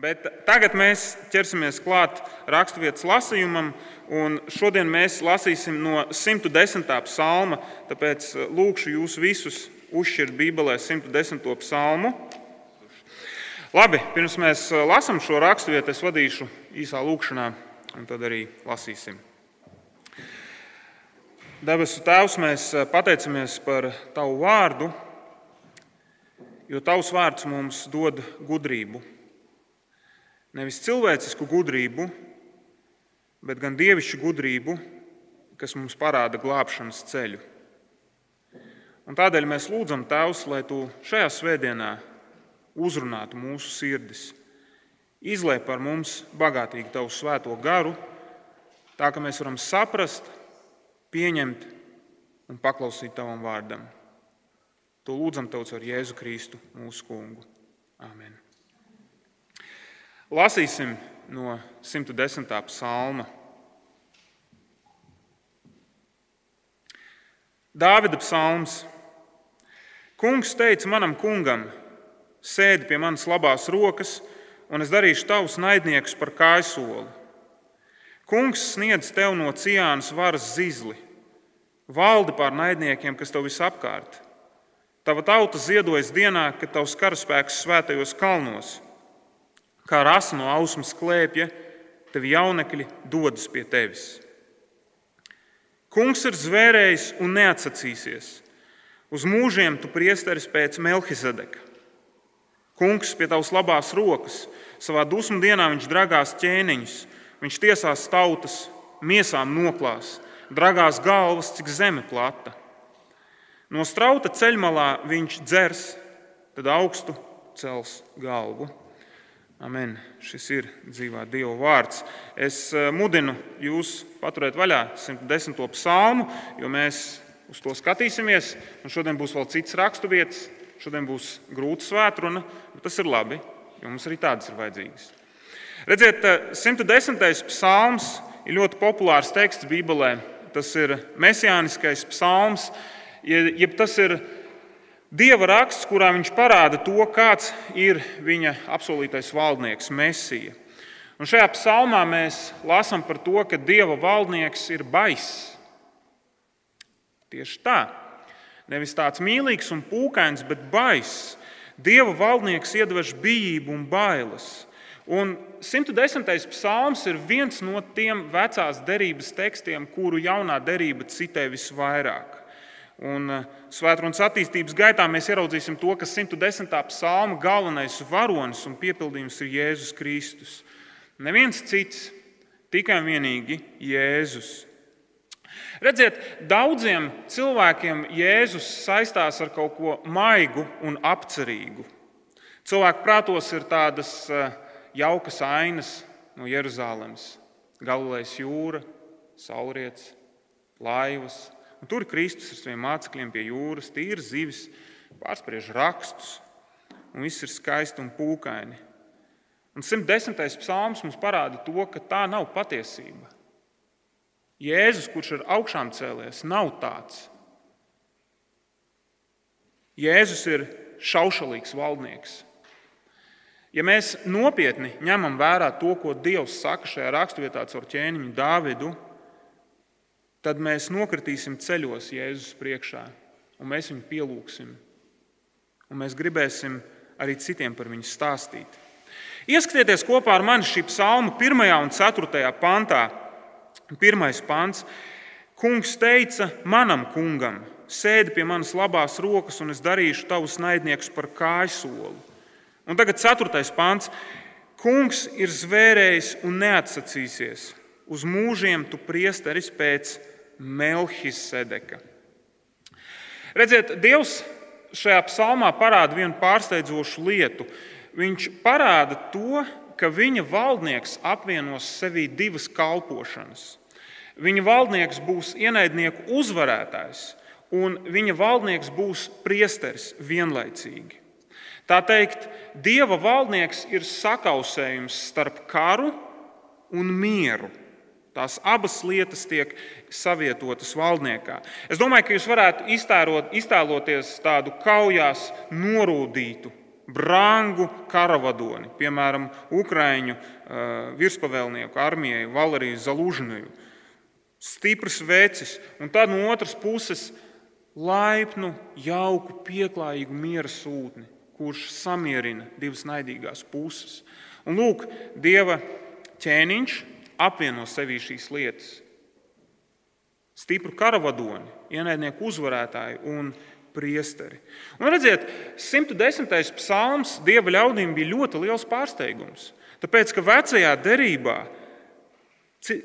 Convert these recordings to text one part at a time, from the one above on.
Bet tagad mēs ķersimies klāt raksturvietas lasījumam, un šodien mēs lasīsim no 110. psalma. Tāpēc lūkšu jūs visus uzšķirt Bībelē 110. psalmu. Labi, pirms mēs lasām šo raksturvietu, es vadīšu īsā lūkšanā, un tad arī lasīsim. Debesu Tēvs, mēs pateicamies par Tavu vārdu, jo Tavs vārds mums dod gudrību Nevis cilvēcisku gudrību, bet gan dievišķu gudrību, kas mums parāda glābšanas ceļu. Un tādēļ mēs lūdzam Tēvs, lai Tu šajā svētdienā uzrunātu mūsu sirdis, izlēj par mums bagātīgi Tavu svēto garu, tā ka mēs varam saprast, pieņemt un paklausīt Tavam vārdam. To lūdzam Tev ar Jēzu Kristu, mūsu Kungu. Āmen! Lasīsim no 110. psalma. Dāvida psalms. Kungs teica manam kungam, sēdi pie manas labās rokas, un es darīšu tavus naidniekus par kājsoli. Kungs sniedz tev no ciānas varas zizli, valdi pār naidniekiem, kas tev visapkārt. Tava tauta ziedojas dienā, kad tavs karaspēks svētajos kalnos kā rasa no ausmas klēpja, tavi jaunekļi dodas pie tevis. Kungs ir zvērējis un neatsacīsies. Uz mūžiem tu priesteris pēc Melkizedeka. Kungs pie tavas labās rokas, savā dusmu dienā viņš dragās ķēniņus, viņš tiesās tautas, miesām noklās, dragās galvas, cik zeme plata. No strauta ceļmalā viņš dzers, tad augstu cels galvu. Amen. Šis ir dzīvā Dieva vārds. Es eh, mudinu jūs paturēt vaļā 110. psalmu, jo mēs uz to skatīsimies. Un šodien būs vēl cits raksturvietas, šodien būs grūta svētkruna, bet tas ir labi, jo mums arī tādas ir vajadzīgas. Redziet, 110. Eh, psalms ir ļoti populārs teksts Bībelē. Tas ir mesijāniskais psalms, jeb tas ir Dieva raksts, kurā viņš parāda to, kāds ir viņa apsolītais valdnieks, Mēsija. Un šajā psalmā mēs lasām par to, ka Dieva valdnieks ir baiss. Tieši tā. Nevis tāds mīlīgs un pūkains, bet baiss. Dieva valdnieks iedvež bijību un bailes. Un 110. psalms ir viens no tiem vecās derības tekstiem, kuru jaunā derība citē visvairāk. Un eh, svētdienas attīstības gaitā mēs ieraudzīsim to, ka 110. psalma galvenais varonis un piepildījums ir Jēzus Kristus. Neviens cits, tikai un vienīgi Jēzus. Redziet, daudziem cilvēkiem Jēzus saistās ar kaut ko maigu un apcerīgu. Cilvēku prātos ir tādas eh, jaukas ainas no Jeruzalemes, Galilejas jūra, saulrietis, laivas Un tur Kristus ar saviem mācekļiem pie jūras, tīra zivis, pārspriež rakstus, un viss ir skaisti un pūkaini. Un 110. psalms mums parāda to, ka tā nav patiesība. Jēzus, kurš ir augšām cēlies, nav tāds. Jēzus ir šaušalīgs valdnieks. Ja mēs nopietni ņemam vērā to, ko Dievs saka šajā raksturvietā caur ķēniņu Dāvidu, tad mēs nokritīsim ceļos Jēzus priekšā, un mēs viņu pielūgsim. Un mēs gribēsim arī citiem par viņu stāstīt. Ieskatieties kopā ar mani šī psalma 1 un 4 pantā. Pirmais pants. Kungs teica manam kungam, sēdi pie manas labās rokas, un es darīšu tavus naidniekus par kājsoli. Un tagad 4. pants. Kungs ir zvērējis un neatsacīsies. Uz mūžiem tu priesteris pēc Melchisedeka. Redziet, Dievs šajā psalmā parāda vienu pārsteidzošu lietu. Viņš parāda to, ka viņa valdnieks apvienos sevī divas kalpošanas. Viņa valdnieks būs ienaidnieku uzvarētājs, un viņa valdnieks būs priesteris vienlaicīgi. Tā teikt, Dieva valdnieks ir sakausējums starp karu un mieru. Tās abas lietas tiek savietotas valdniekā. Es domāju, ka jūs varētu iztērot, iztēloties tādu kaujās norūdītu brangu karavadoni, piemēram, Ukrāņu virspavēlnieku armijai Valeriju Zalužņoju. Stiprs vecis, un tad no otras puses laipnu, jauku, pieklājīgu miera sūtni, kurš samierina divas naidīgās puses. Un lūk, Dieva ķēniņš apvieno sevī šīs lietas. Stipru karavadoni, ienaidnieku uzvarētāju un priesteri. Un redziet, 110. psalms dieva ļaudīm bija ļoti liels pārsteigums. Tāpēc, ka vecajā derībā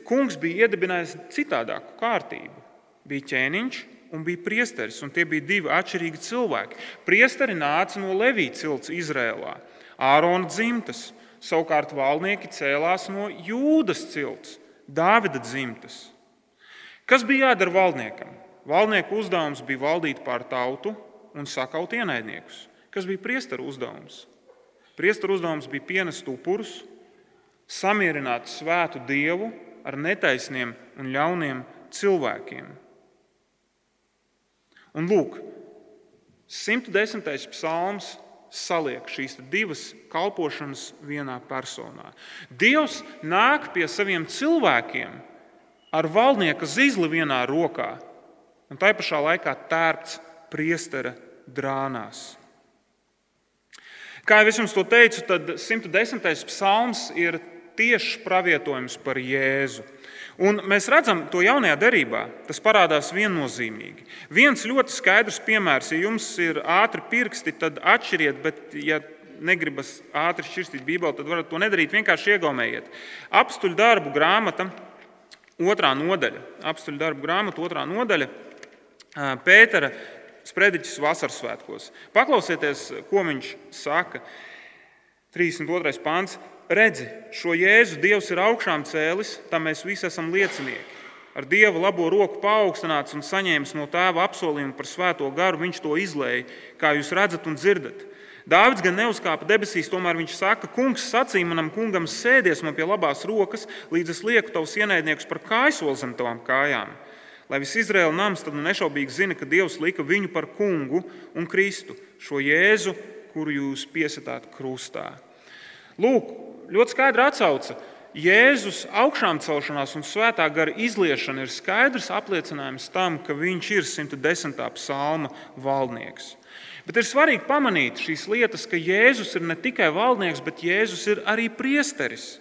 kungs bija iedibinājis citādāku kārtību. Bija ķēniņš un bija priesteris, un tie bija divi atšķirīgi cilvēki. Priesteri nāca no Levijas cilts Izrēlā, Ārona dzimtas, savukārt valdnieki cēlās no Jūdas cilts, Dāvida dzimtas. Kas bija jādara valdniekam? Valdnieku uzdevums bija valdīt pār tautu un sakaut ienaidniekus. Kas bija priesteru uzdevums? Priesteru uzdevums bija pienest upurus, samierināt svētu dievu ar netaisniem un ļauniem cilvēkiem. Un lūk, 110. psalms saliek šīs divas kalpošanas vienā personā. Dievs nāk pie saviem cilvēkiem ar valdnieka zīzli vienā rokā un tai pašā laikā tērpts priestera drānās. Kā jau es jums to teicu, tad 110. psalms ir tieši pravietojums par Jēzu. Un mēs redzam to jaunajā derībā. Tas parādās viennozīmīgi. Viens ļoti skaidrs piemērs, ja jums ir ātri pirksti, tad atšķiriet, bet, ja negribas ātri šķirstīt Bībeli, tad varat to nedarīt. Vienkārši iegaumējiet. Apstuļu darbu grāmata, otrā nodaļa. Apstuļu darbu grāmata, otrā nodaļa. Pētera sprediķis vasaras svētkos. Paklausieties, ko viņš saka. 32. pāns. Redzi, šo Jēzu Dievs ir augšām cēlis, tam mēs visi esam liecinieki. Ar Dieva labo roku paaugstināts un saņēmis no tēva apsolījumu par svēto garu, viņš to izlēja, kā jūs redzat un dzirdat. Dāvids gan neuzkāpa debesīs, tomēr viņš saka, kungs sacīja manam kungam, sēdies man pie labās rokas, līdz es lieku tavus ienaidniekus par kājsoli zem tavām kājām lai viss Izraēla nams tad nešaubīgi zina, ka Dievs lika viņu par kungu un Kristu, šo Jēzu, kuru jūs piesatāt krustā. Lūk, ļoti skaidra atsauce. Jēzus augšām celšanās un svētā gara izliešana ir skaidrs apliecinājums tam, ka viņš ir 110. psalma valdnieks. Bet ir svarīgi pamanīt šīs lietas, ka Jēzus ir ne tikai valdnieks, bet Jēzus ir arī priesteris.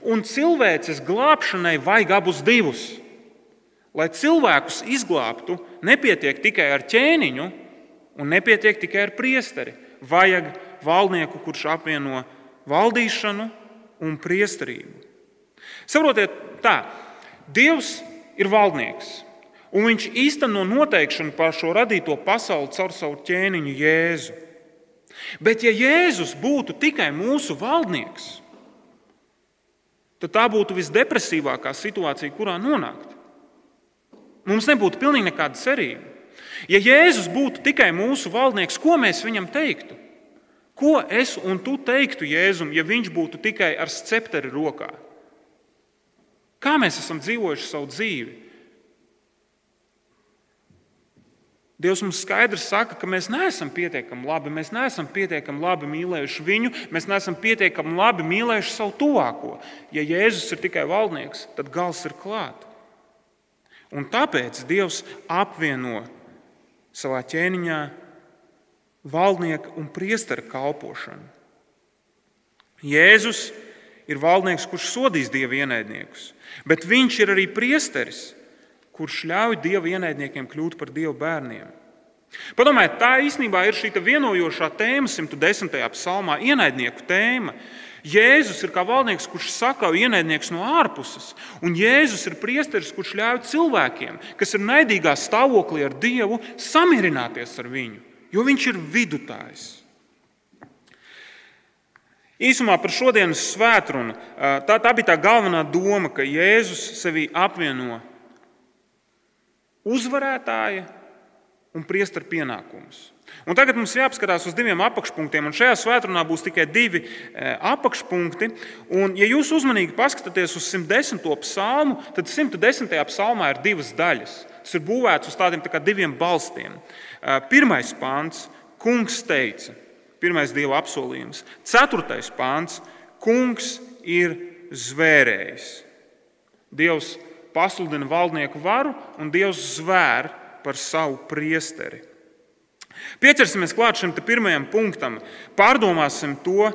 Un cilvēces glābšanai vajag abus divus. Lai cilvēkus izglābtu, nepietiek tikai ar ķēniņu un nepietiek tikai ar priesteri. Vajag valdnieku, kurš apvieno valdīšanu un priesterību. Saprotiet, tā, Dievs ir valdnieks, un viņš īsteno noteikšanu par šo radīto pasauli caur savu ķēniņu Jēzu. Bet, ja Jēzus būtu tikai mūsu valdnieks, tad tā būtu visdepresīvākā situācija, kurā nonākt. Mums nebūtu pilnīgi nekāda cerība. Ja Jēzus būtu tikai mūsu valdnieks, ko mēs viņam teiktu? Ko es un tu teiktu Jēzum, ja viņš būtu tikai ar scepteri rokā? Kā mēs esam dzīvojuši savu dzīvi? Dievs mums skaidri saka, ka mēs neesam pietiekami labi, mēs neesam pietiekami labi mīlējuši viņu, mēs neesam pietiekami labi mīlējuši savu tuvāko. Ja Jēzus ir tikai valdnieks, tad gals ir klāts. Un tāpēc Dievs apvieno savā ķēniņā valdnieka un priestera kalpošanu. Jēzus ir valdnieks, kurš sodīs dieva ienaidniekus, bet viņš ir arī priesteris, kurš ļauj dieva ienaidniekiem kļūt par dieva bērniem. Padomājiet, tā īstenībā ir šī vienojošā tēma 110. psalmā, ienaidnieku tēma. Jēzus ir kā valdnieks, kurš sakau ienaidnieks no ārpuses, un Jēzus ir priesteris, kurš ļauj cilvēkiem, kas ir naidīgā stāvoklī ar Dievu, samierināties ar viņu, jo viņš ir vidutājs. Īsumā par šodienas svētkrunu tā, tā bija tā galvenā doma, ka Jēzus sevi apvieno uzvarētāja un priestera pienākumus. Un tagad mums jāapskatās uz diviem apakšpunktiem, un šajā svētdienā būs tikai divi apakšpunkti. Un, ja jūs uzmanīgi paskatāties uz 110. psalmu, tad 110. psalmā ir divas daļas. Tas ir būvēts uz tādiem tā diviem balstiem. Pirmais pāns - Kungs teica, Pirmais dieva apsolījums. Ceturtais pāns - Kungs ir zvērējis. Dievs pasludina valdnieku varu, un Dievs zvēr par savu priesteri. Pieķersimies klāt šim pirmajam punktam. Pārdomāsim to,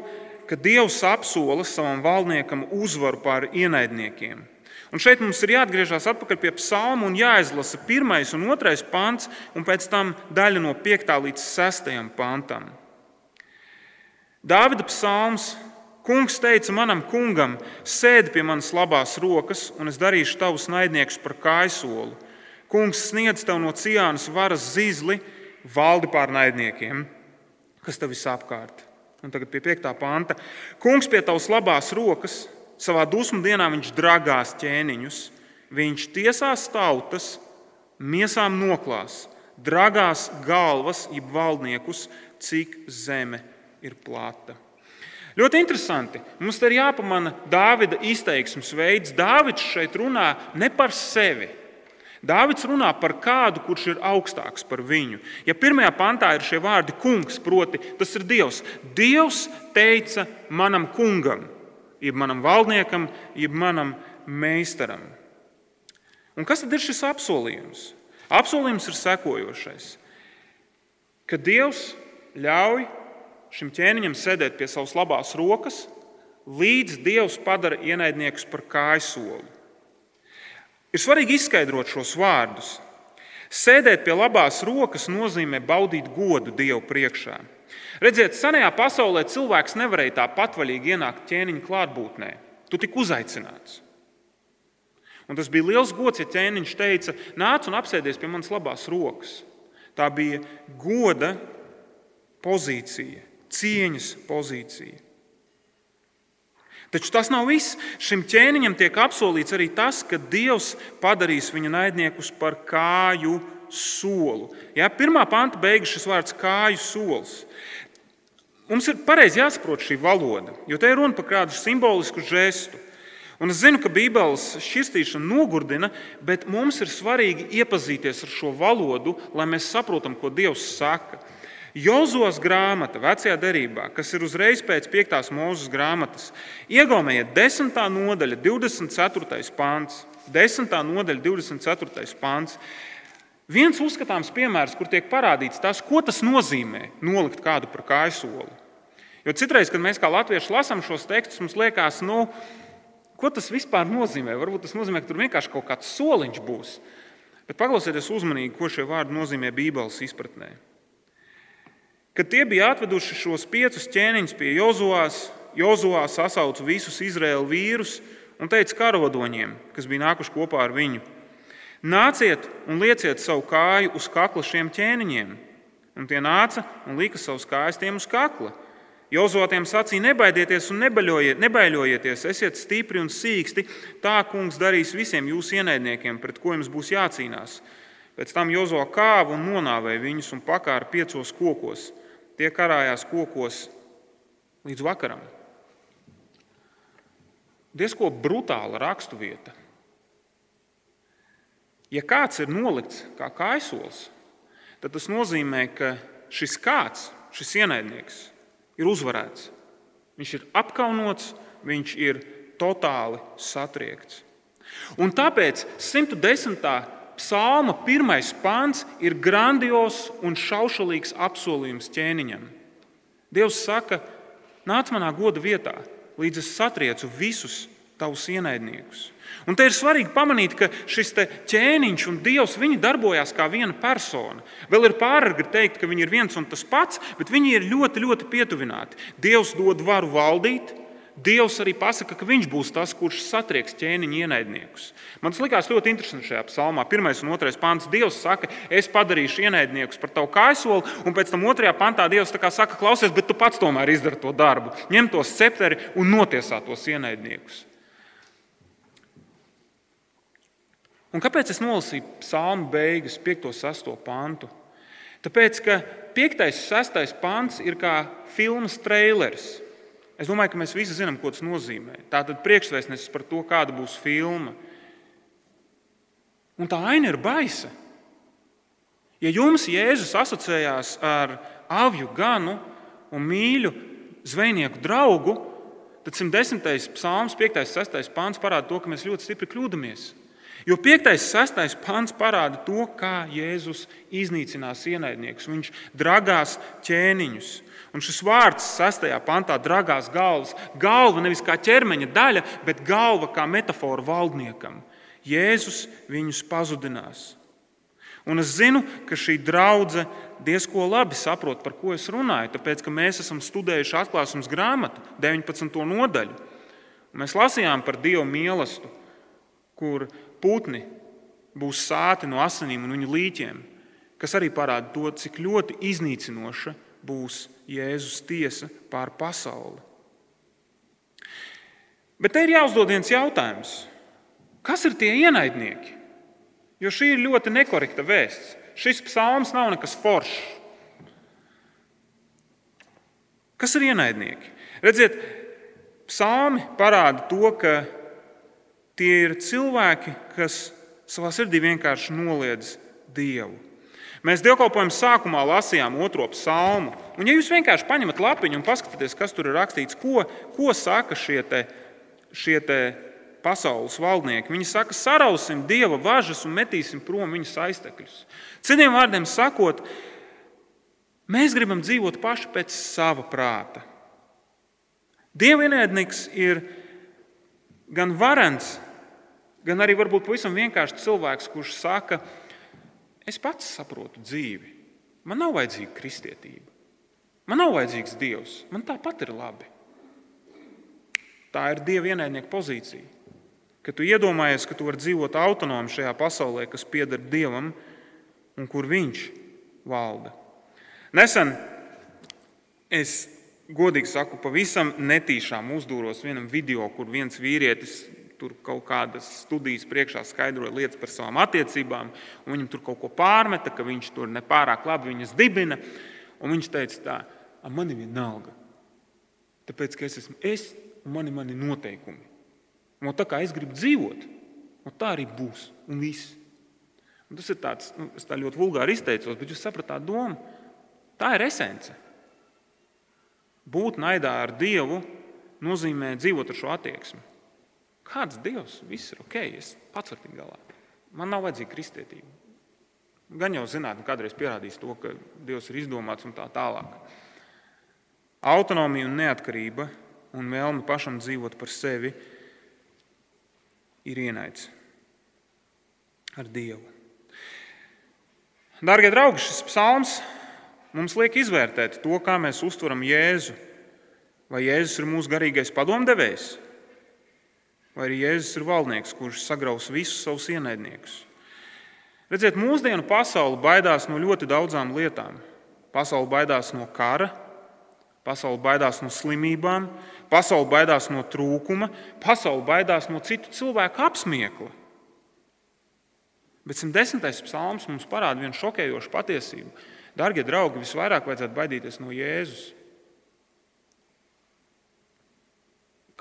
ka Dievs apsola savam valdniekam uzvaru pār ienaidniekiem. Un šeit mums ir jāatgriežas atpakaļ pie psalma un jāizlasa pirmais un otrais pants, un pēc tam daļa no 5. līdz 6. pantam. Dāvida psalms. Kungs teica manam kungam, sēdi pie manas labās rokas, un es darīšu tavus naidniekus par kājsolu. Kungs sniedz tev no ciānas varas zīzli, valdi pār naidniekiem, kas tev visapkārt. Un tagad pie 5. panta. Kungs pie tavas labās rokas, Savā dusmu dienā viņš dragās ķēniņus, viņš tiesās tautas, miesām noklās, dragās galvas, jeb valdniekus, cik zeme ir plata. Ļoti interesanti. Mums te ir jāpamana Dāvida izteiksmes veids. Dāvids šeit runā ne par sevi. Dāvids runā par kādu, kurš ir augstāks par viņu. Ja pirmajā pantā ir šie vārdi kungs, proti, tas ir Dievs. Dievs teica manam kungam jeb manam valdniekam, jeb manam meistaram. Un kas tad ir šis apsolījums? Apsolījums ir sekojošais, ka Dievs ļauj šim ķēniņam sēdēt pie savas labās rokas, līdz Dievs padara ienaidniekus par kājsoli. Ir svarīgi izskaidrot šos vārdus. Sēdēt pie labās rokas nozīmē baudīt godu Dievu priekšā. Redziet, senajā pasaulē cilvēks nevarēja tā patvaļīgi ienākt ķēniņa klātbūtnē. Tu tik uzaicināts. Un tas bija liels gods, ja ķēniņš teica, nāc un apsēdies pie manas labās rokas. Tā bija goda pozīcija, cieņas pozīcija. Taču tas nav viss. Šim ķēniņam tiek apsolīts arī tas, ka Dievs padarīs viņa naidniekus par kāju soli. Ja, pirmā panta beigas šis vārds kāju solis. Mums ir pareizi jāsaprot šī valoda, jo te ir runa par kādu simbolisku žestu. Un es zinu, ka Bībeles šķirstīšana nogurdina, bet mums ir svarīgi iepazīties ar šo valodu, lai mēs saprotam, ko Dievs saka. Jozos grāmata, vecajā derībā, kas ir uzreiz pēc 5. mūža grāmatas, iegaumējiet 10. nodaļa, 24. pāns. 10. nodaļa, 24. pāns. Viens uzskatāms piemērs, kur tiek parādīts tas, ko tas nozīmē nolikt kādu par kājsoli. Jo citreiz, kad mēs kā latvieši lasām šos tekstus, mums liekas, nu, ko tas vispār nozīmē. Varbūt tas nozīmē, ka tur vienkārši kaut kāds soliņš būs. Bet paklausieties uzmanīgi, ko šie vārdi nozīmē Bībeles izpratnē. Kad tie bija atveduši šos piecus ķēniņus pie Jozovas, Jozovā sasauca visus Izraēlu vīrus un teica karavadoņiem, kas bija nākuši kopā ar viņu: Nāciet un lieciet savu kāju uz kakla šiem ķēniņiem. Un tie nāca un lika savus kājas tiem uz kakla. Jozotiem sacīja: Nebaidieties un nebaidieties, esiet stipri un sīksti. Tā kungs darīs visiem jūsu ienaidniekiem, pret ko jums būs jācīnās. Pēc tam Jozo kāva un nonāvēja viņus un pakāra piecos kokos. Tie karājās kokos līdz vakaram. Diezko brutāla raksturvieta. Ja kāds ir nolikts kā kaisols, tad tas nozīmē, ka šis kāds, šis ienaidnieks, ir uzvarēts. Viņš ir apkaunots, viņš ir totāli satriekts. Un tāpēc 110. psalma pirmais pāns ir grandios un šaušalīgs apsolījums ķēniņam. Dievs saka, nāc manā goda vietā, līdz es satriecu visus tavus ienaidniekus. Un te ir svarīgi pamanīt, ka šis ķēniņš un dievs darbojās kā viena persona. Vēl ir pāragri teikt, ka viņi ir viens un tas pats, bet viņi ir ļoti, ļoti pietuvināti. Dievs dod varu valdīt. Dievs arī pasaka, ka viņš būs tas, kurš satrieks ķēniņa ienaidniekus. Man tas likās ļoti interesanti šajā psalmā. Pirmais un otrais pāns. Dievs saka, es padarīšu ienaidniekus par tavu kājsoli, un pēc tam otrajā pantā Dievs saka, klausies, bet tu pats tomēr izdari to darbu. Ņem tos septeri un notiesā tos ienaidniekus. Un kāpēc es nolasīju psalmu beigas, 5. un 6. pantu? Tāpēc, ka 5. un 6. pants ir kā filmas traileris. Es domāju, ka mēs visi zinām, ko tas nozīmē. Tā tad priekšvēstnesis par to, kāda būs filma. Un tā aina ir baisa. Ja jums Jēzus asociējās ar avju ganu un mīļu zvejnieku draugu, tad 110. psalms, 5. un 6. pāns parāda to, ka mēs ļoti stipri kļūdāmies. Jo 5. un 6. pāns parāda to, kā Jēzus iznīcinās ienaidniekus. Viņš dragās ķēniņus. Un šis vārds 6. pantā - dragās galvas. Galva nevis kā ķermeņa daļa, bet galva kā metāfora valdniekam. Jēzus viņus pazudinās. Un es zinu, ka šī draudzene diezko labi saprot, par ko es runāju, tāpēc ka mēs esam studējuši atklāsmes grāmatu, 19. nodaļu. Mēs lasījām par Dieva mīlestību, kur putni būs sāti no asinīm un viņu līķiem, kas arī parāda to, cik ļoti iznīcinoša būs Jēzus tiesa pār pasauli. Bet te ir jāuzdod viens jautājums. Kas ir tie ienaidnieki? Jo šī ir ļoti nekorekta vēsts. Šis psalms nav nekas foršs. Kas ir ienaidnieki? Redziet, psalmi parāda to, ka tie ir cilvēki, kas savā sirdī vienkārši noliedz Dievu. Mēs dievkalpojuma sākumā lasījām otro psalmu. Un, ja jūs vienkārši paņemat lapiņu un paskatāties, kas tur ir rakstīts, ko, ko saka šie, te, šie te pasaules valdnieki. Viņi saka, sarausim dieva važas un metīsim prom viņa saistekļus. Citiem vārdiem sakot, mēs gribam dzīvot paši pēc sava prāta. Dieva ienaidnieks ir gan varants, gan arī varbūt pavisam vienkāršs cilvēks, kurš saka, es pats saprotu dzīvi. Man nav vajadzīga kristietība. Man nav vajadzīgs Dievs. Man tāpat ir labi. Tā ir Dieva ienaidnieka pozīcija ka tu iedomājies, ka tu vari dzīvot autonomi šajā pasaulē, kas pieder Dievam un kur Viņš valda. Nesen es godīgi saku, pavisam netīšām uzdūros vienam video, kur viens vīrietis tur kaut kādas studijas priekšā skaidroja lietas par savām attiecībām, un viņam tur kaut ko pārmeta, ka viņš tur nepārāk labi viņas dibina. Viņš teica, tā, man ir vienalga. Tāpēc, ka es esmu es un man ir mani noteikumi. Un tā kā es gribu dzīvot, tā arī būs. Un viss. Un tas ir tāds, nu, es tā ļoti vulgāri izteicos, bet jūs sapratāt domu. Tā ir esence. Būt naidā ar Dievu nozīmē dzīvot ar šo attieksmi. Kāds Dievs? Viss ir ok, es pats varu tikt galā. Man nav vajadzīga kristietība. Gan jau zinātnē, kādreiz pierādīs to, ka Dievs ir izdomāts un tā tālāk. Autonomija un neatkarība un vēlme pašam dzīvot par sevi ir ienaids ar Dievu. Darbie draugi, šis psalms mums liek izvērtēt to, kā mēs uztveram Jēzu. Vai Jēzus ir mūsu garīgais padomdevējs, vai arī Jēzus ir valdnieks, kurš sagraus visus savus ienaidniekus. Redziet, mūsdienu pasaule baidās no ļoti daudzām lietām. Pasaule baidās no kara, pasaule baidās no slimībām, Pasaule baidās no trūkuma, pasaule baidās no citu cilvēku apsmiekla. Bet 110. psalms mums parāda vienu šokējošu patiesību. Darbie draugi, visvairāk vajadzētu baidīties no Jēzus.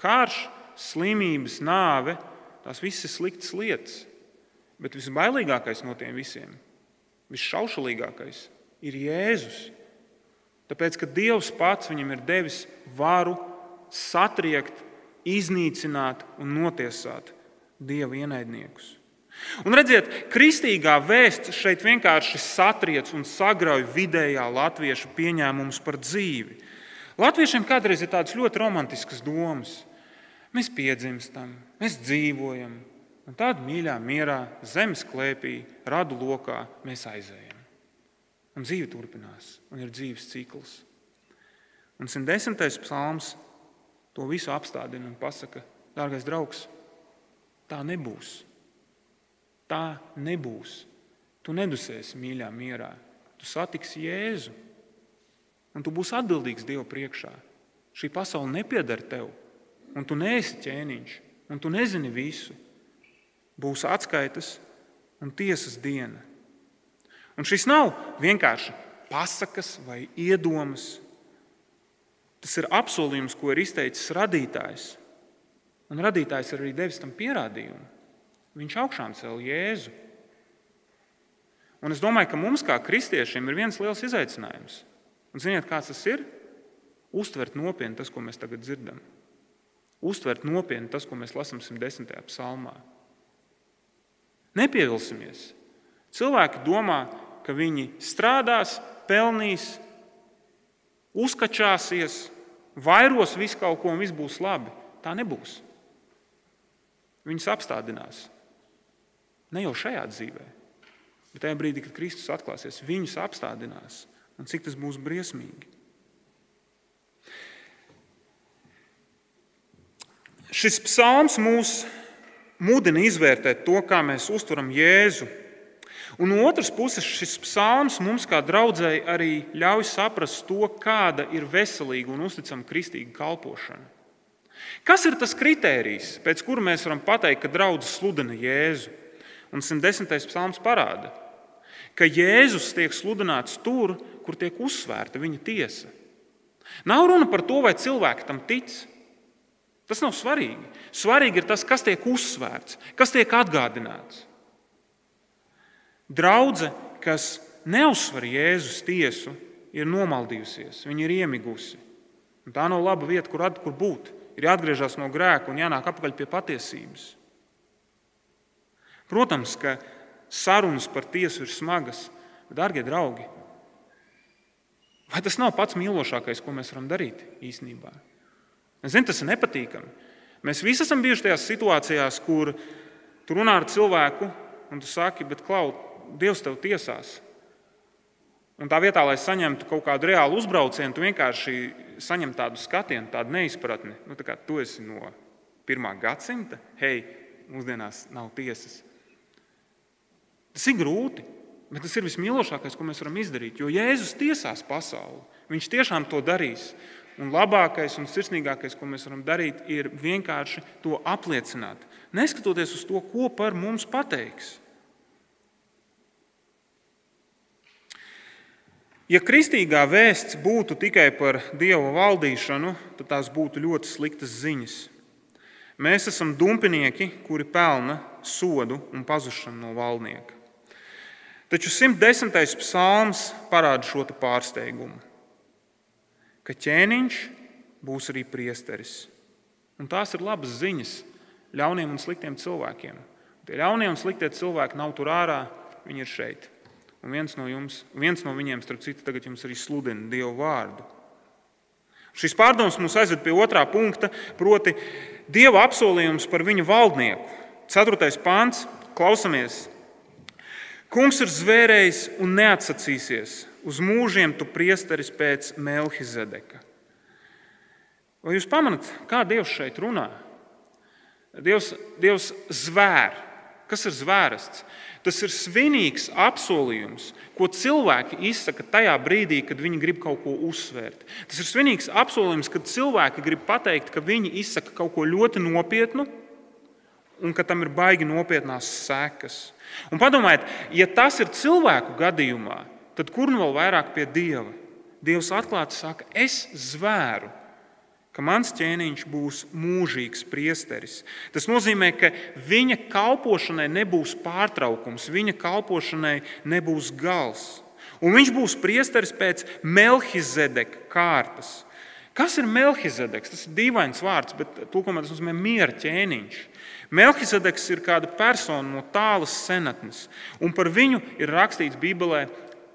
Karš, slimības, nāve, tās visas ir sliktas lietas. Bet visbailīgākais no tiem visiem, visšaušalīgākais, ir Jēzus. Tāpēc, ka Dievs pats viņam ir devis varu satriekt, iznīcināt un notiesāt dieva ienaidniekus. Un redziet, kristīgā vēsts šeit vienkārši satriec un sagrauj vidējā latviešu pieņēmumus par dzīvi. Latviešiem kādreiz ir tādas ļoti romantiskas domas. Mēs piedzimstam, mēs dzīvojam, un tādā mīļā, mierā, zemes klēpī, radu lokā mēs aizējam. Un dzīve turpinās, un ir dzīves cikls. Un 110. psalms to visu apstādina un pasaka, dārgais draugs, tā nebūs. Tā nebūs. Tu nedusēsi mīļā mierā. Tu satiksi Jēzu. Un tu būsi atbildīgs Dievu priekšā. Šī pasaule nepieder tev, un tu neesi ķēniņš, un tu nezini visu. Būs atskaites un tiesas diena. Un šis nav vienkārši pasakas vai iedomas Tas ir apsolījums, ko ir izteicis radītājs. Un radītājs ir arī devis tam pierādījumu. Viņš augšām cēlīja Jēzu. Un es domāju, ka mums, kā kristiešiem, ir viens liels izaicinājums. Un ziniet, kāds tas ir? uztvert nopietni tas, ko mēs tagad dzirdam. Uztvert nopietni tas, ko mēs lasām 110. psalmā. Nepievilsimies. Cilvēki domā, ka viņi strādās, pelnīs, uzkačāsies, vairos visu kaut ko un viss būs labi. Tā nebūs. Viņus apstādinās. Ne jau šajā dzīvē, bet tajā brīdī, kad Kristus atklāsies, viņus apstādinās. Un cik tas būs briesmīgi. Šis psalms mūs mudina izvērtēt to, kā mēs uztveram Jēzu. Un no otras puses, šis psalms mums, kā draudzēji, arī ļauj saprast to, kāda ir veselīga un uzticama kristīga kalpošana. Kas ir tas kritērijs, pēc kura mēs varam pateikt, ka draudzes sludina Jēzu? Un 110. psalms parāda, ka Jēzus tiek sludināts tur, kur tiek uzsvērta viņa tiesa. Nav runa par to, vai cilvēki tam tic. Tas nav svarīgi. Svarīgi ir tas, kas tiek uzsvērts, kas tiek atgādināts. Draudzene, kas neuzsver Jēzus tiesu, ir nomaldījusies, viņa ir iemigusi. Un tā nav laba vieta, kur, kur būt. Ir jāatgriežas no grēka un jānāk atpakaļ pie patiesības. Protams, ka sarunas par tiesu ir smagas, bet, darbie draugi, vai tas nav pats mīlošākais, ko mēs varam darīt īstenībā? Es zinu, tas ir nepatīkami. Mēs visi esam bijuši tajās situācijās, kur tu runā ar cilvēku, un tu saki, bet klau, Dievs tev tiesās. Un tā vietā, lai saņemtu kaut kādu reālu uzbraucienu, tu vienkārši saņem tādu skatienu, tādu neizpratni. Nu, tā kā tu esi no pirmā gadsimta, hei, mūsdienās nav tiesas. Tas ir grūti, bet tas ir vismīlošākais, ko mēs varam izdarīt. Jo Jēzus tiesās pasauli. Viņš tiešām to darīs. Un labākais un sirsnīgākais, ko mēs varam darīt, ir vienkārši to apliecināt. Neskatoties uz to, ko par mums pateiks. Ja kristīgā vēsts būtu tikai par dieva valdīšanu, tad tās būtu ļoti sliktas ziņas. Mēs esam dumpinieki, kuri pelna sodu un pazušanu no valdnieka. Taču 110. psalms parāda šo pārsteigumu, ka ķēniņš būs arī priesteris. Un tās ir labas ziņas ļauniem un sliktiem cilvēkiem. Tie ļaunie un sliktie cilvēki nav tur ārā, viņi ir šeit. Un viens no, jums, viens no viņiem, starp citu, tagad jums arī sludina Dievu vārdu. Šis pārdoms mūs aizved pie otrā punkta, proti, Dieva apsolījums par viņu valdnieku. Ceturtais pāns, klausamies. Kungs ir zvērējis un neatsacīsies. Uz mūžiem tu priesteris pēc Melhizedeka. Vai jūs pamanāt, kā Dievs šeit runā? Dievs, Dievs zvēr. Kas ir zvērsts? Tas ir svinīgs apsolījums, ko cilvēki izsaka tajā brīdī, kad viņi grib kaut ko uzsvērt. Tas ir svinīgs apsolījums, kad cilvēki grib pateikt, ka viņi izsaka kaut ko ļoti nopietnu un ka tam ir baigi nopietnās sekas. Un padomājiet, ja tas ir cilvēku gadījumā, tad kur nu vēl vairāk pie Dieva? Dievs atklāti saka, es zvēru ka mans ķēniņš būs mūžīgs priesteris. Tas nozīmē, ka viņa kalpošanai nebūs pārtraukums, viņa kalpošanai nebūs gals. Un viņš būs priesteris pēc Melhizedeka kārtas. Kas ir Melhizedeks? Tas ir dīvains vārds, bet tūkojumā tas nozīmē miera ķēniņš. Melhizedeks ir kāda persona no tālas senatnes, un par viņu ir rakstīts Bībelē,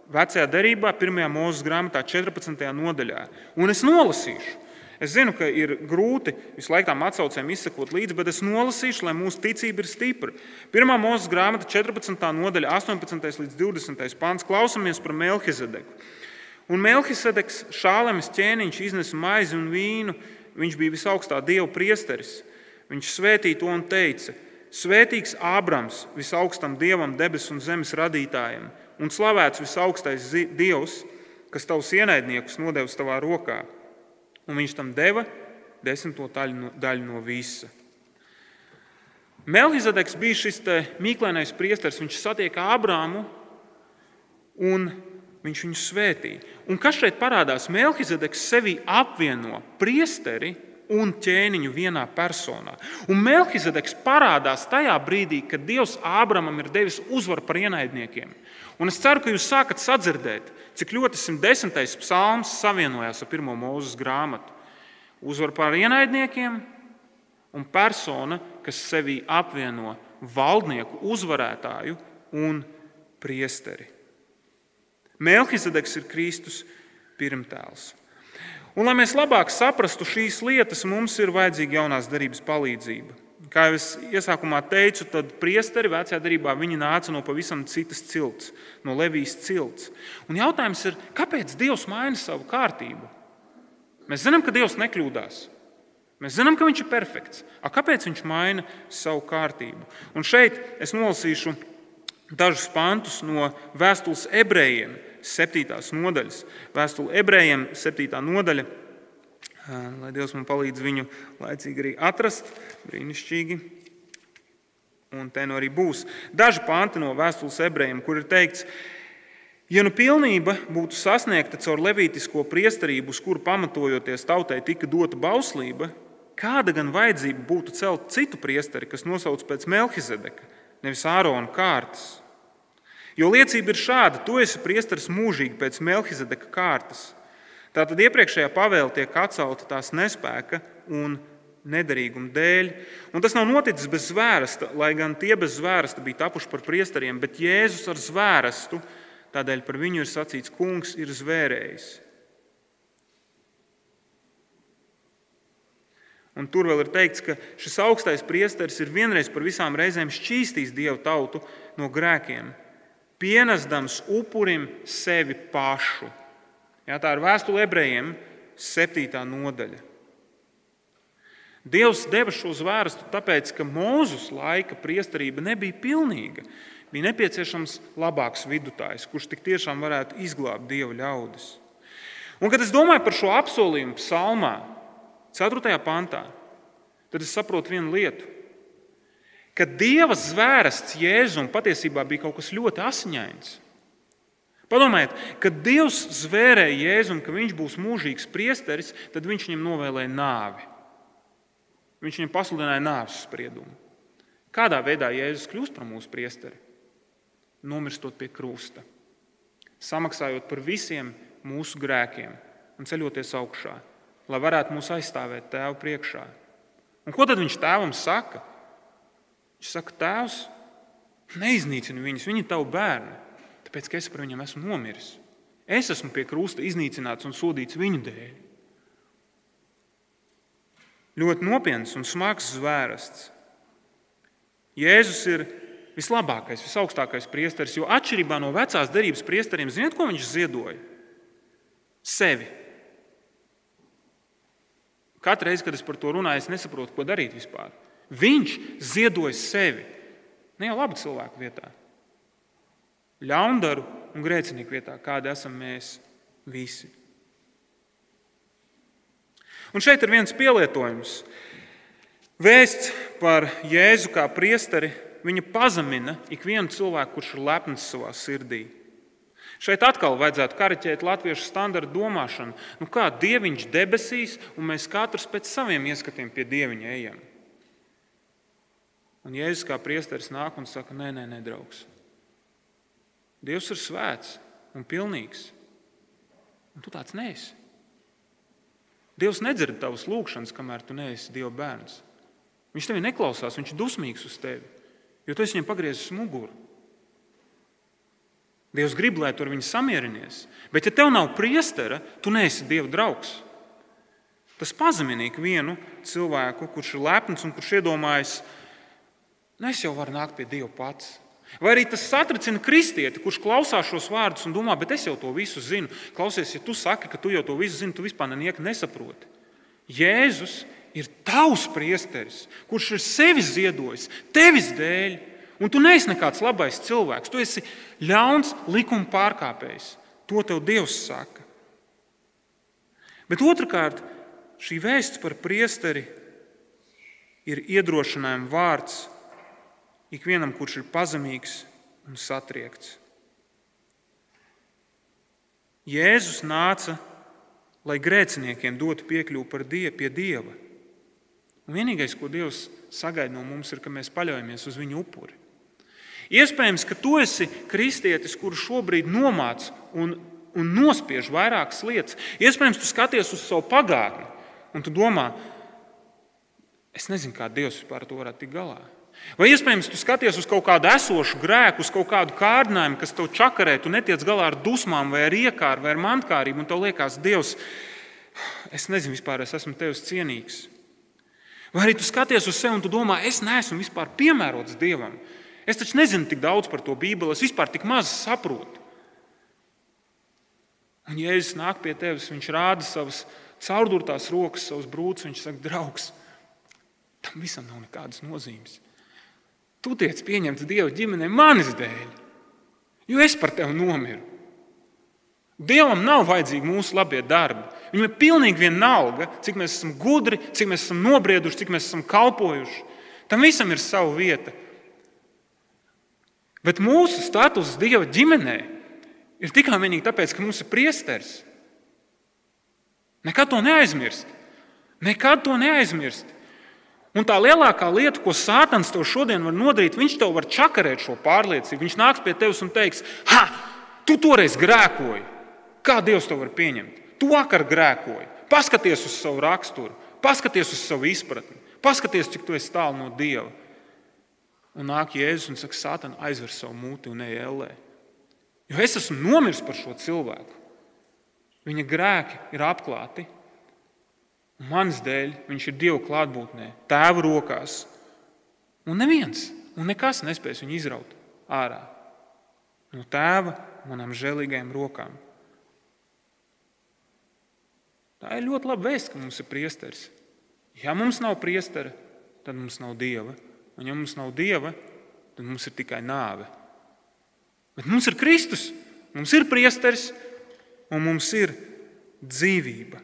Vecajā derībā, 1. mūža grāmatā, 14. nodaļā. Un es nolasīšu. Es zinu, ka ir grūti visu laiku tām atsaucēm izsekot līdzi, bet es nolasīšu, lai mūsu ticība ir stipra. Pirmā mūzes grāmata, 14. nodaļa, 18. līdz 20. pāns. Klausamies par Melkizedeku. Un Melkisedeks, šālemes ķēniņš, iznesa maizi un vīnu. Viņš bija visaugstā dieva priesteris. Viņš svētīja to un teica: Svētīgs Ābrams, visaugstam dievam, debesu un zemes radītājam, un slavēts visaugstais dievs, kas tavus ienaidniekus nodevis tavā rokā un viņš tam deva desmito daļu no, daļu no visa. Melhizedeks bija šis mīklainais priesteris. Viņš satiek Ābrāmu un viņš viņu svētīja. Un kas šeit parādās? Melhizedeks sevi apvieno priesteri un ķēniņu vienā personā. Un Melkizedeks parādās tajā brīdī, kad Dievs Ābramam ir devis uzvaru par ienaidniekiem. Un es ceru, ka jūs sākat sadzirdēt, cik ļoti 110. psalms savienojās ar pirmo mūzes grāmatu. Uzvaru par ienaidniekiem un persona, kas sevī apvieno valdnieku, uzvarētāju un priesteri. Melkizedeks ir Kristus pirmtēls. Un, lai mēs labāk saprastu šīs lietas, mums ir vajadzīga jaunās darbības palīdzība. Kā jau es iesākumā teicu, tad priesteri vecajā darbā nāca no pavisam citas cilts, no Levijas cilts. Un jautājums ir, kāpēc Dievs maina savu kārtību? Mēs zinām, ka Dievs nekļūdās. Mēs zinām, ka Viņš ir perfekts. A, kāpēc Viņš maina savu kārtību? Un šeit es nolasīšu dažus pantus no vēstules ebrejiem, 7. nodaļas. Vēstule ebrejiem, 7. nodaļa. Lai Dievs man palīdz viņu laicīgi arī atrast, brīnišķīgi. Un te nu arī būs daži panti no vēstules ebrejiem, kur ir teikts, ja nu pilnība būtu sasniegta caur levītisko priesterību, uz kuru pamatojoties tautai tika dota bauslība, kāda gan vajadzība būtu celt citu priesteri, kas nosauc pēc Melkizedeka, nevis Ārona kārtas? Jo liecība ir šāda: tu esi priesteris mūžīgi pēc Melkizedeka kārtas. Tātad iepriekšējā pavēle tiek atcelta tās nespēka un nederīguma dēļ. Un tas nav noticis bez zvērsta, lai gan tie bez zvērsta bija tapuši par priesteriem, bet Jēzus ar zvērstu, tādēļ par viņu ir sacīts, kungs ir zvērējis. Un tur vēl ir teikts, ka šis augstais priesteris ir vienreiz par visām reizēm šķīstījis dievu tautu no grēkiem pienesdams upurim sevi pašu. Jā, tā ir vēstule ebrejiem, 7. nodaļa. Dievs deva šo zvērstu tāpēc, ka Mūzus laika priesterība nebija pilnīga. Bija nepieciešams labāks vidutājs, kurš tik tiešām varētu izglābt dievu ļaudis. Un, kad es domāju par šo apsolījumu psalmā, 4. pantā, tad es saprotu vienu lietu ka Dieva zvērsts Jēzum patiesībā bija kaut kas ļoti asiņains. Padomājiet, kad Dievs zvērēja Jēzum, ka viņš būs mūžīgs priesteris, tad viņš viņam novēlēja nāvi. Viņš viņam pasludināja nāves spriedumu. Kādā veidā Jēzus kļūst par mūsu priesteri? Nomirstot pie krusta, samaksājot par visiem mūsu grēkiem un ceļoties augšā, lai varētu mūs aizstāvēt Tēva priekšā. Un ko tad viņš tēvam saka? Viņš saka, Tēvs, neiznīcini viņus, viņi ir tavi bērni, tāpēc ka es par viņiem esmu nomiris. Es esmu pie krusta iznīcināts un sodīts viņu dēļ. Ļoti nopietns un smags zvērsts. Jēzus ir vislabākais, visaugstākais priesteris, jo atšķirībā no vecās derības priesteriem, ziniet, ko viņš ziedoja? Sevi. Katru reizi, kad es par to runāju, es nesaprotu, ko darīt vispār. Viņš ziedoja sevi ne jau labu cilvēku vietā, ļaundaru un grēcinieku vietā, kāda esam mēs visi. Un šeit ir viens pielietojums. Vēsts par Jēzu kā priesteri, viņa pazemina ikvienu cilvēku, kurš ir lepns savā sirdī. Šeit atkal vajadzētu kariķēt latviešu standarta domāšanu. Nu kā dieviņš debesīs, un mēs katrs pēc saviem ieskatiem pie dieviņa ejam. Un Jēzus kā priesteris nāk un saka, nē, nē, nē, draugs. Dievs ir svēts un pilnīgs. Un tu tāds neesi. Dievs nedzird tavas lūgšanas, kamēr tu neesi Dieva bērns. Viņš tevi neklausās, viņš ir dusmīgs uz tevi, jo tu esi viņam pagriezis muguru. Dievs grib, lai tu ar viņu samierinies, bet ja tev nav priestera, tu neesi Dieva draugs. Tas pazemina vienu cilvēku, kurš ir lepns un kurš iedomājas, ka Nu, es jau varu nākt pie Dieva pats. Vai arī tas satricina kristieti, kurš klausās šos vārdus un domā, bet es jau to visu zinu. Klausies, ja tu saki, ka tu jau to visu zini, tu vispār neko nesaproti. Jēzus ir tavs priesteris, kurš ir sevi ziedojis, tevis dēļ, un tu neesi nekāds labais cilvēks. Tu esi ļauns likuma pārkāpējs. To tev Dievs saka. Bet otrkārt, šī vēsts par priesteri ir iedrošinājuma vārds ikvienam, kurš ir pazemīgs un satriekts. Jēzus nāca, lai grēciniekiem dotu piekļuvi die, pie Dieva. Un vienīgais, ko Dievs sagaida no mums, ir, ka mēs paļaujamies uz viņa upuri. Iespējams, ka tu esi kristietis, kurš šobrīd nomāc un, un nospiež vairākas lietas. Iespējams, tu skaties uz savu pagātni un tu domā, es nezinu, kā Dievs vispār to varētu tikt galā. Vai iespējams, tu skaties uz kaut kādu esošu grēku, uz kaut kādu kārdinājumu, kas tev čakarē, tu netiec galā ar dusmām, vai ar iekāru, vai ar mantkārību, un tev liekas, Dievs, es nezinu, vispār es esmu tevis cienīgs. Vai arī tu skaties uz sevi un tu domā, es neesmu vispār piemērots Dievam. Es taču nezinu tik daudz par to Bībeli, es vispār tik maz saprotu. Un, Jēzus nāk pie tevis, viņš rāda savas caurdurtās rokas, savus brūces, viņš saka, draugs, tam visam nav nekādas nozīmes. Tu tiec pieņemts Dieva ģimenē manis dēļ, jo es par tevi nomiru. Dievam nav vajadzīgi mūsu labie darbi. Viņam ir pilnīgi vienalga, cik mēs esam gudri, cik mēs esam nobrieduši, cik mēs esam kalpojuši. Tam visam ir sava vieta. Bet mūsu status Dieva ģimenē ir tikai un vienīgi tāpēc, ka mums ir priesteris. Nekad to neaizmirst. Nekad to neaizmirst. Un tā lielākā lieta, ko Sātans tev šodien var nodarīt, viņš tev var čakarēt šo pārliecību. Viņš nāks pie tevis un teiks, ha, tu toreiz grēkoji. Kā Dievs to var pieņemt? Tu vakar grēkoji. Paskaties uz savu raksturu, paskaties uz savu izpratni, paskaties, cik tu esi tālu no Dieva. Un nāk Jēzus un saka, Sātan, aizver savu mūti un ej ellē. Jo es esmu nomiris par šo cilvēku. Viņa grēki ir apklāti. Manas dēļ viņš ir Dieva klātbūtnē, tēva rokās. Un neviens un nekas nespēs viņu izraut ārā no tēva manām žēlīgajām rokām. Tā ir ļoti laba vēsts, ka mums ir priesteris. Ja mums nav priestera, tad mums nav dieva. Un ja mums nav dieva, tad mums ir tikai nāve. Bet mums ir Kristus, mums ir priesteris un mums ir dzīvība.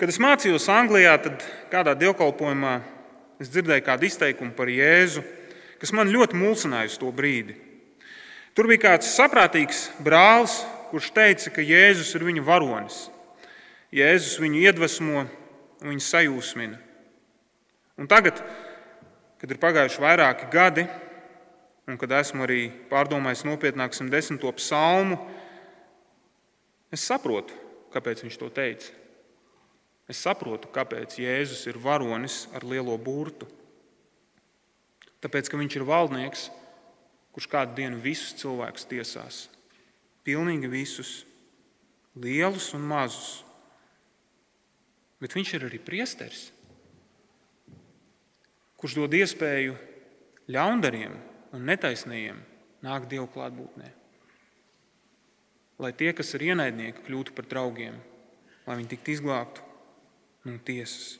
Kad es mācījos Anglijā, tad kādā dievkalpojumā es dzirdēju kādu izteikumu par Jēzu, kas man ļoti mulsināja uz to brīdi. Tur bija kāds saprātīgs brālis, kurš teica, ka Jēzus ir viņa varonis. Jēzus viņu iedvesmo un viņu sajūsmina. Un tagad, kad ir pagājuši vairāki gadi, un kad esmu arī pārdomājis nopietnāk 110. psalmu, es saprotu, kāpēc viņš to teica. Es saprotu, kāpēc Jēzus ir varonis ar lielo burtu. Tāpēc, ka viņš ir valdnieks, kurš kādu dienu visus cilvēkus tiesās. Pilnīgi visus, lielus un mazus. Bet viņš ir arī priesteris, kurš dod iespēju ļaundariem un netaisnījiem nākt Dievu klātbūtnē. Lai tie, kas ir ienaidnieki, kļūtu par draugiem, lai viņi tiktu izglābti no tiesas.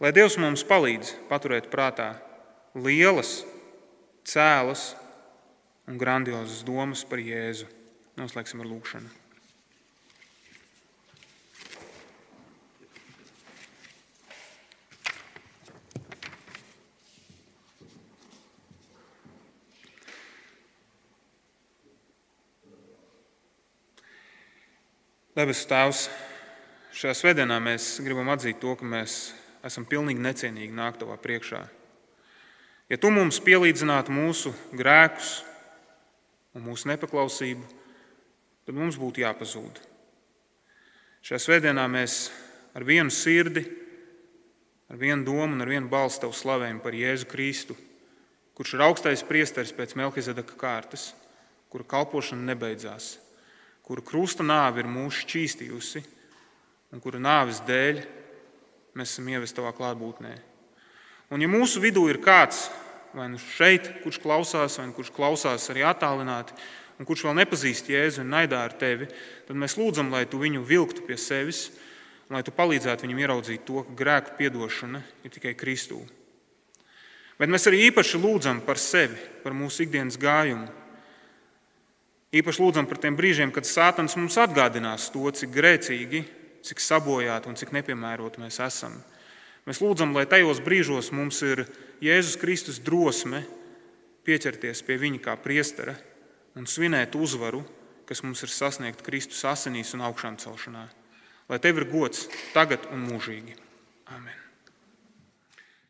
Lai Dievs mums palīdz paturēt prātā lielas, cēlas un grandiozas domas par Jēzu. Noslēgsim ar lūgšanu. Debes Tēvs, šajā svētdienā mēs gribam atzīt to, ka mēs esam pilnīgi necienīgi nākt Tavā priekšā. Ja Tu mums pielīdzinātu mūsu grēkus un mūsu nepaklausību, tad mums būtu jāpazūd. Šajā svētdienā mēs ar vienu sirdi, ar vienu domu un ar vienu balstu Tev slavējam par Jēzu Kristu, kurš ir augstais priesteris pēc Melkizedeka kārtas, kura kalpošana nebeidzās kuru krusta nāve ir mūs šķīstījusi un kura nāves dēļ mēs esam ievesti tavā klātbūtnē. Un, ja mūsu vidū ir kāds, vai nu šeit, kurš klausās, vai nu kurš klausās arī attālināti, un kurš vēl nepazīst Jēzu un naidā ar tevi, tad mēs lūdzam, lai tu viņu vilktu pie sevis, un lai tu palīdzētu viņam ieraudzīt to, ka grēku piedošana ir tikai Kristū. Bet mēs arī īpaši lūdzam par sevi, par mūsu ikdienas gājumu, Īpaši lūdzam par tiem brīžiem, kad Sātans mums atgādinās to, cik grēcīgi, cik sabojāti un cik nepiemēroti mēs esam. Mēs lūdzam, lai tajos brīžos mums ir Jēzus Kristus drosme pieķerties pie viņa kā priestera un svinēt uzvaru, kas mums ir sasniegta Kristus asinīs un augšām celšanā. lai tev ir gods tagad un mūžīgi. Amen.